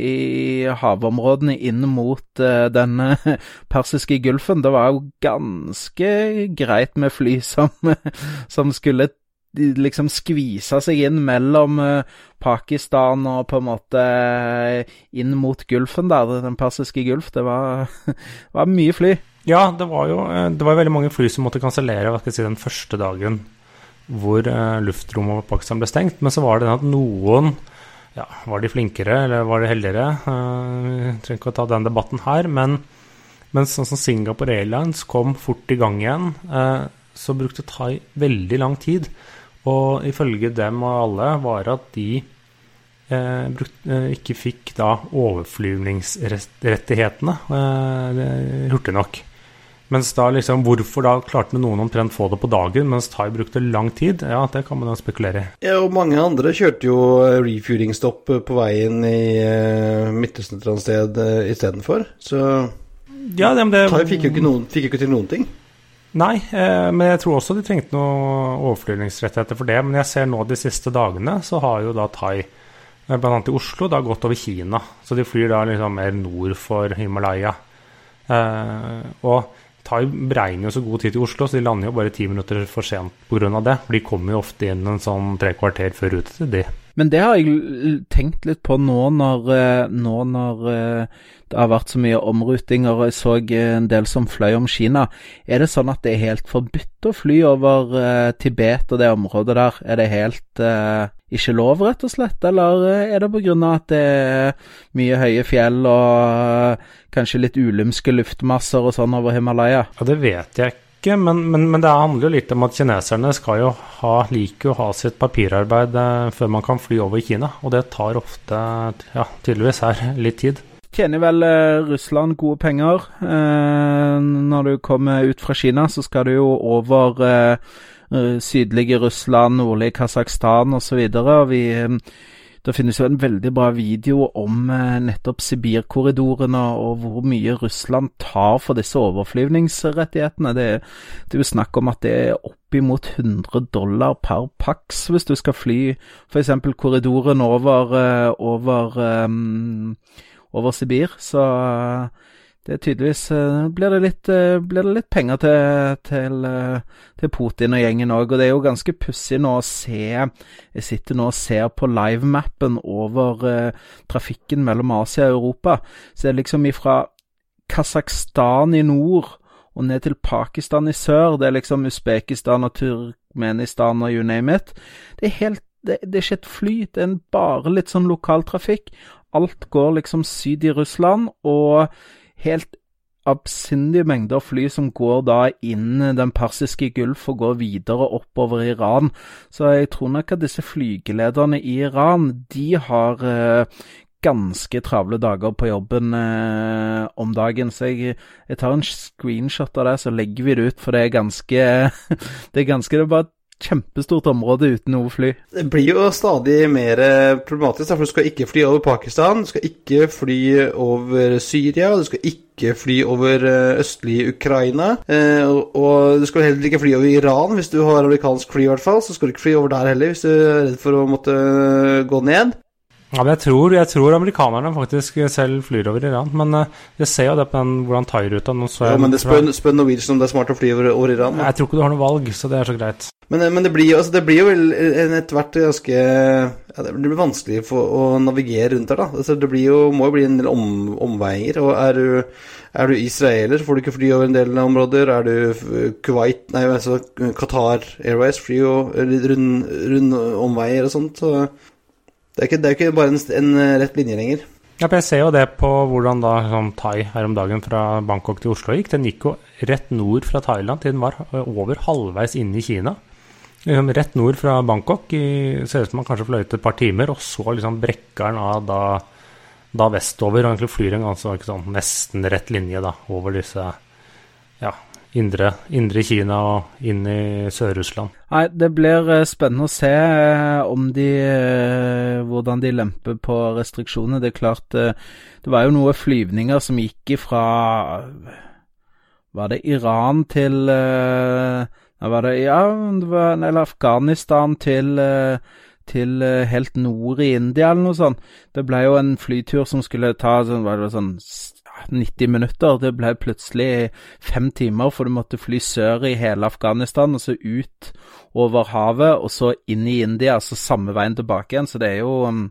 i havområdene inn mot eh, den eh, persiske gulfen. Det var jo ganske greit med fly som, som skulle liksom skvise seg inn mellom eh, Pakistan og på en måte inn mot Gulfen der, den persiske gulf. Det var, var mye fly. Ja, det var jo det var veldig mange fly som måtte kansellere si, den første dagen hvor eh, luftrommet over Pakistan ble stengt. Men så var det den at noen ja, Var de flinkere, eller var de heldigere? Eh, Vi trenger ikke å ta den debatten her. Men, mens sånn som Singapore Airlines kom fort i gang igjen, eh, så brukte Thai veldig lang tid. Og ifølge dem og alle var at de eh, brukt, eh, ikke fikk da overflyvningsrettighetene eh, hurtig nok. Mens da liksom, Hvorfor da klarte noen omtrent få det på dagen, mens Thai brukte lang tid? Ja, det kan man jo spekulere i. Ja, og mange andre kjørte jo eh, refuelingstopp eh, på veien i uh, Midtøsten et eller annet sted uh, istedenfor. Så Ja, det, det, Thai fikk jo ikke, noen, fikk ikke til noen ting. Nei, eh, men jeg tror også de trengte noen overflyvningsrettigheter for det. Men jeg ser nå de siste dagene, så har jo da Thai, bl.a. blant annet i Oslo, da gått over Kina. Så de flyr da liksom mer nord for Himalaya. Eh, og Beregner jo så god tid til Oslo, så de lander jo bare ti minutter for sent pga. det. For de kommer jo ofte inn en sånn tre kvarter før rutetid, de. Men det har jeg tenkt litt på nå når, eh, nå når eh, det har vært så mye omrutinger, og jeg så eh, en del som fløy om Kina. Er det sånn at det er helt forbudt å fly over Tibet og det området der? Er det helt eh, ikke lov, rett og slett, eller eh, er det av at det er mye høye fjell og eh, kanskje litt ulymske luftmasser og sånn over Himalaya? Ja, det vet jeg ikke, men, men, men det handler jo litt om at kineserne skal jo ha, liker å ha sitt papirarbeid eh, før man kan fly over Kina. Og det tar ofte, ja, tydeligvis her, litt tid. tjener vel eh, Russland gode penger. Eh, når du kommer ut fra Kina, så skal du jo over eh, sydlige Russland, nordlige Kasakhstan osv. Eh, Det finnes jo en veldig bra video om eh, nettopp Sibirkorridorene og hvor mye Russland tar for disse overflyvningsrettighetene. Det, det er jo snakk om at det er oppimot 100 dollar per pax hvis du skal fly f.eks. korridoren over, eh, over, over Sibir. Så det er tydeligvis uh, blir, det litt, uh, blir det litt penger til, til, uh, til Putin og gjengen òg. Og det er jo ganske pussig nå å se Jeg sitter nå og ser på livemappen over trafikken mellom Asia og Europa. Så det er liksom ifra Kasakhstan i nord og ned til Pakistan i sør. Det er liksom Usbekistan og Turkmenistan og you name it. Det er helt det, det er ikke et fly, det er bare litt sånn lokaltrafikk. Alt går liksom syd i Russland, og helt absindige mengder fly som går da inn den persiske gulf og går videre oppover Iran. Så jeg tror nok at disse flygelederne i Iran, de har eh, ganske travle dager på jobben eh, om dagen. Så jeg, jeg, tar en screenshot av det, så legger vi det ut, for det er ganske Det er ganske, det er bare kjempestort område uten noe fly. Det blir jo stadig mer problematisk, for du skal ikke fly over Pakistan, du skal ikke fly over Syria, du skal ikke fly over østlig østlige Ukraina, eh, og du skal heller ikke fly over Iran hvis du har amerikansk fly, i hvert fall. Så skal du ikke fly over der heller hvis du er redd for å måtte gå ned. Ja, men jeg tror, jeg tror, amerikanerne faktisk selv flyr over Iran. Men uh, jeg ser jo det på den, hvordan Thai-ruta Ja, men det spør, spør Norwegian om det er smart å fly over, over Iran. Da. Jeg tror ikke du har noe valg, så det er så greit. Men, eh, men det, blir, altså, det, blir, jo vel etter hvert ganske ja, Det blir vanskelig for å navigere rundt her, da. Altså, det jo, må jo bli en del om, omveier. Og er du, er du israeler, får du ikke fly over en del områder. Er du Kuwait Nei, altså Qatar Airways flyr jo rund, rund omveier og sånt. Så det er, ikke, ikke bare en, en, eh, rett linje lenger. Ja, jeg ser jo det på hvordan da sånn Thai her om dagen fra Bangkok til Oslo gikk. Den gikk jo rett nord fra Thailand til den var over halvveis inne i Kina. Liksom rett nord fra Bangkok. I, ser ut som man kanskje fløy et par timer, og så liksom brekker den av da, da vestover. Og egentlig flyr en ganske sånn, nesten rett linje da, over disse ja, indre, indre Kina og inn i Sør-Russland. Nei, det blir eh, spennende å se eh, om de eh, hvordan de lemper på restriksjoner. Det er klart Det var jo noen flyvninger som gikk ifra Var det Iran til var det, Ja, det var, eller Afghanistan til til helt nord i India, eller noe sånt. Det ble jo en flytur som skulle ta sånn, var det sånn 90 minutter. Det ble plutselig fem timer, for du måtte fly sør i hele Afghanistan, og så ut over havet, og så inn i India, altså samme veien tilbake igjen. Så det er jo um,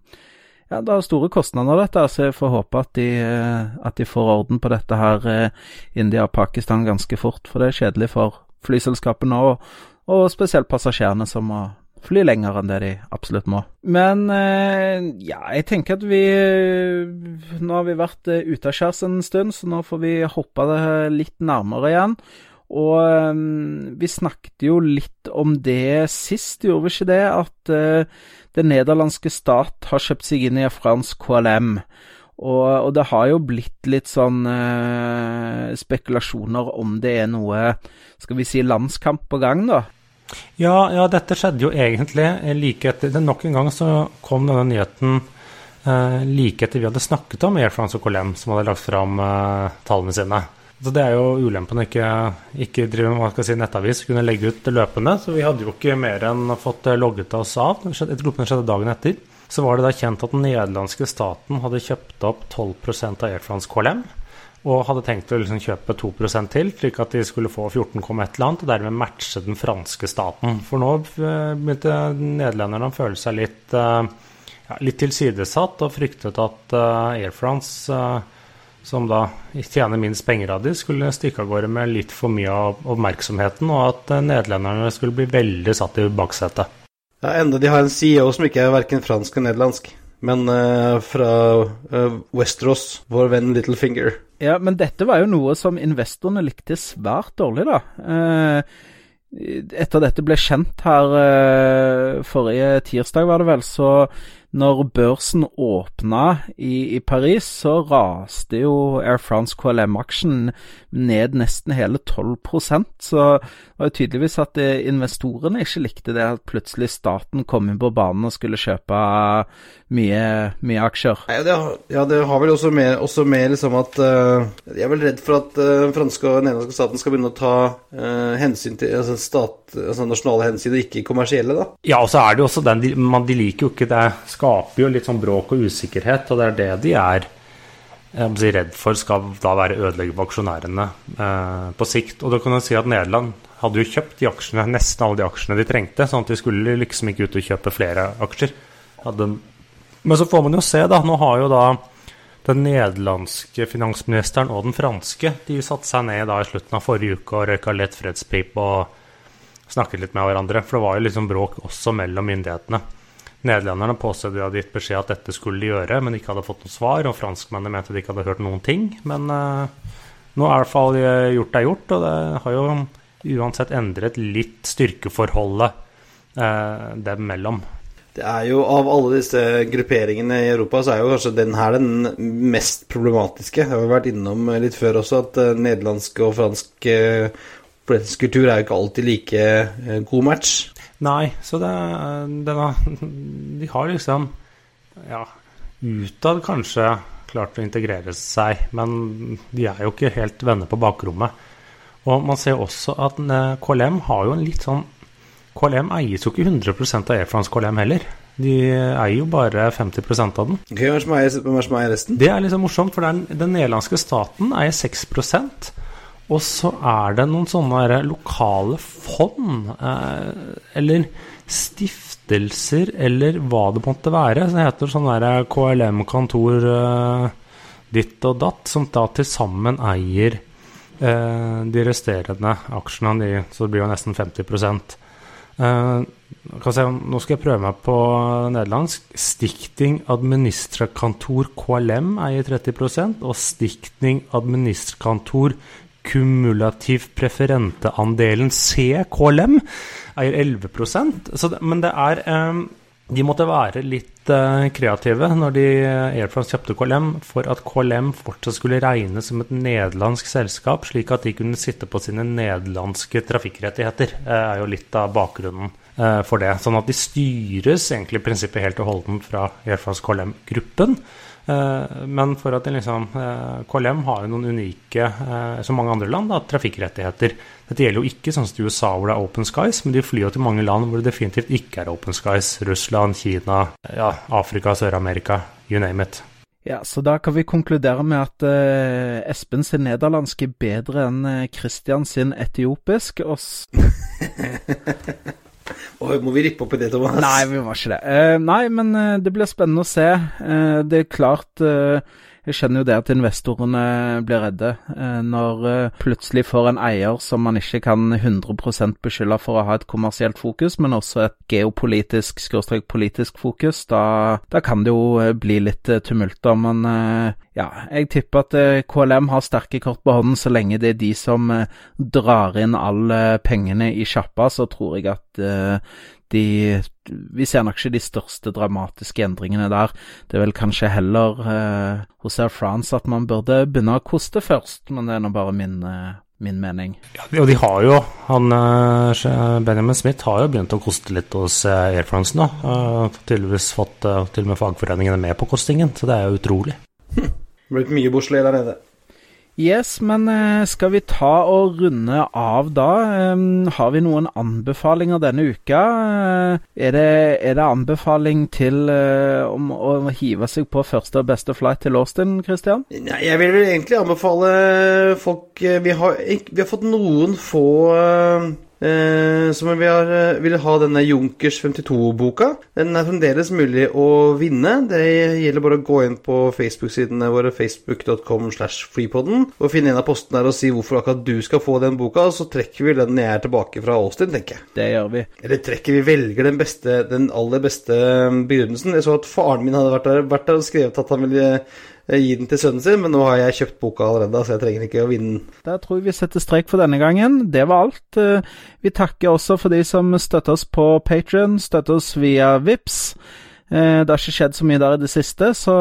ja, det er store kostnader, dette. Så jeg får håpe at de, at de får orden på dette her, eh, India og Pakistan, ganske fort. For det er kjedelig for flyselskapene og, og spesielt passasjerene som må fly lenger enn det de absolutt må. Men eh, ja, jeg tenker at vi Nå har vi vært utaskjærs av skjærs en stund, så nå får vi hoppe det litt nærmere igjen. Og um, vi snakket jo litt om det sist, gjorde vi ikke det? At den nederlandske stat har kjøpt seg inn i fransk KLM. Og, og, det har jo blitt litt sånn eh, spekulasjoner om det er noe, skal vi si, landskamp på gang, da. Ja, ja, dette skjedde jo egentlig like etter Nok en gang så kom denne nyheten eh, like etter vi hadde snakket om Air France og Colem, som hadde lagt fram eh, tallene sine. Så Det er jo ulempen å ikke, ikke drive med si, nettavis, kunne legge ut løpende. Så vi hadde jo ikke mer enn fått logget oss av. Etter tror skjedde dagen etter. Så var det da kjent at den nederlandske staten hadde kjøpt opp 12% av Air France KLM og hadde tenkt å liksom kjøpe 2% til, slik at de skulle få 14,1 eller annet, og dermed matche den franske staten. For nå eh, begynte nederlenderne å føle seg litt, eh, ja, litt tilsidesatt og fryktet at eh, Air France, som da tjener minst penger av de, skulle stikke av gårde med litt for mye av oppmerksomheten, og at nederlenderne skulle bli veldig satt i baksetet. Ja, enda de har en CEO som ikke er verken fransk eller nederlandsk, men uh, fra uh, Westeros, vår venn Littlefinger. Ja, men dette var jo noe som investorene likte svært dårlig, da. Eh, etter dette ble kjent her eh, forrige tirsdag, var det vel, så, når børsen åpna i, i, Paris, så raste jo Air France KLM-aksjen ned nesten hele 12% Så det var jo tydeligvis at eh, investorene ikke likte det at plutselig staten kom inn på banen og skulle kjøpe mye, mye aksjer. Ja det, har, ja, det har vel også med, også med liksom at uh, Jeg er vel redd for at uh, franske og nederlandske staten skal begynne å ta uh, hensyn til altså stat, altså nasjonale hensyn, og ikke kommersielle, da. Ja, og så er det jo også den de, man, de liker jo ikke det. Skaper jo litt sånn bråk og usikkerhet, og det er det de er si, redd for skal da være ødelegge for aksjonærene eh, på sikt. Og da kan du si at Nederland hadde jo kjøpt de aksjene, nesten alle de aksjene de trengte, sånn at de skulle liksom ikke ut og kjøpe flere aksjer. Hadde men så får man jo se, da. Nå har jo da den nederlandske finansministeren og den franske de satte seg ned da i slutten av forrige uke og røyka lett fredspip og snakket litt med hverandre. For det var jo liksom bråk også mellom myndighetene. Nederlenderne påstod de hadde gitt beskjed at dette skulle de gjøre, men ikke hadde fått noe svar. Og franskmennene mente de ikke hadde hørt noen ting. Men uh, nå er i hvert fall gjort er gjort, og det har jo uansett endret litt styrkeforholdet uh, dem mellom. Det er jo Av alle disse grupperingene i Europa, så er jo kanskje den her den mest problematiske. Jeg har jo vært innom litt før også at nederlandsk og fransk politisk kultur er jo ikke alltid like god match. Nei, så det, det var, De har liksom ja, utad kanskje klart å integrere seg, men de er jo ikke helt venner på bakrommet. Og man ser også at KLM har jo en litt sånn KLM eies jo ikke 100 av Air France KLM heller. De eier jo bare 50 av den. Hvem er det som eier resten? Det er liksom morsomt, for den, den nederlandske staten eier 6 og så er det noen sånne lokale fond, eh, eller stiftelser, eller hva det måtte være, som heter sånn KLM-kontor eh, ditt og datt, som da til sammen eier eh, de resterende aksjene, så det blir jo nesten 50 Uh, nå skal jeg prøve meg på nederlandsk. Stikting administrakantor KLM eier 30% og Stikting administrakantor kumulativ preferenteandelen CKLM eier 11 så det, Men det er um, De måtte være litt uh, kreative når de Air France kjøpte KLM, for at KLM fortsatt skulle regnes som et nederlandsk selskap, slik at de kunne sitte på sine nederlandske trafikkrettigheter. Det er jo litt av bakgrunnen for det. Sånn at de styres egentlig i prinsippet helt og holdent fra i hvert fall KLM-gruppen. Eh, men for at liksom, eh, KLM har jo noen unike, eh, som mange andre land, da, trafikkrettigheter. Dette gjelder jo ikke sånn som i USA hvor det er open skies, men de flyr jo til mange land hvor det definitivt ikke er open skies. Russland, Kina, ja, Afrika, Sør-Amerika, you name it. Ja, så da kan vi konkludere med at uh, Espen sin nederlandsk er bedre enn Christian sin etiopisk. Og Og må vi rippe opp i det, Thomas? Nei, vi må ikke det. Uh, nei, men uh, det blir spennende å se. Uh, det er klart jeg skjønner jo det at investorene blir redde eh, når eh, plutselig får en eier som man ikke kan 100% beskylde for å ha et kommersielt fokus, men også et geopolitisk, skråstrek politisk fokus. Da, da, kan det jo eh, bli litt tumulter. Men ja, jeg tipper at KLM har sterke kort på hånden så lenge det er de som drar inn alle pengene i sjappa, så tror jeg at de Vi ser nok ikke de største dramatiske endringene der. Det er vel kanskje heller eh, hos Air France at man burde begynne å koste først, men det er nå bare min, eh, min mening. Ja, og de har jo han eh, Benjamin Smith har jo begynt å koste litt hos eh, Air France nå. Uh, tydeligvis fått uh, til og med fagforeningene med på kostingen, så det er jo utrolig. Hm. Blitt mye boslig der nede. Yes, men eh, skal vi ta og runde av da? Har vi noen anbefalinger denne uka? Eh, er det, er det anbefaling til eh, om å hive seg på første og beste flight til Austin, Christian? Nei, jeg vil vel egentlig anbefale folk Vi har, vi har fått noen få Eh, som vi har, eh, vil ha denne Junkers 52-boka. Den er fremdeles mulig å vinne. Det gjelder bare å gå inn på Facebook-sidene våre, facebook.com slash freepodden, og finne en av postene der og si hvorfor akkurat du skal få den boka, så trekker vi den jeg er tilbake fra Austin, tenker jeg. Det gjør vi. Eller trekker vi velger den beste, den aller beste begrunnelsen. Jeg så at faren min hadde vært der, vært der og skrevet at han ville Eh, gi den til sønnen sin, men nå har jeg kjøpt boka allerede, så jeg trenger ikke å vinne den. Da tror jeg vi setter strek for denne gangen. Det var alt. Eh, vi takker også for de som støtter oss på Patrion, støtter oss via VIPS. Eh, det har ikke skjedd så mye der i det siste, så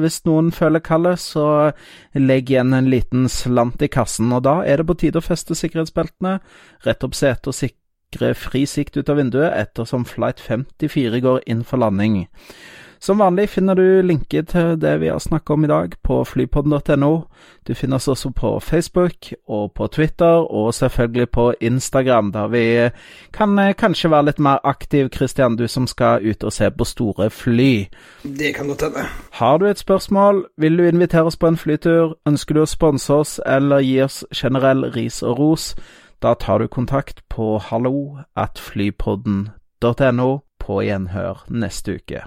hvis noen føler kallet, så legg igjen en liten slant i kassen. Og da er det på tide å feste sikkerhetsbeltene, rette opp setet og sikre fri sikt ut av vinduet ettersom flight 54 går inn for landing. Som vanlig finner du linker til det vi har snakket om i dag på flypodden.no. Du finner oss også på Facebook og på Twitter, og selvfølgelig på Instagram, der vi kan eh, kanskje være litt mer aktiv, Christian, du som skal ut og se på store fly. Det kan godt hende. Har du et spørsmål, vil du invitere oss på en flytur, ønsker du å sponse oss eller gi oss generell ris og ros, da tar du kontakt på hallo at flypodden.no på gjenhør neste uke.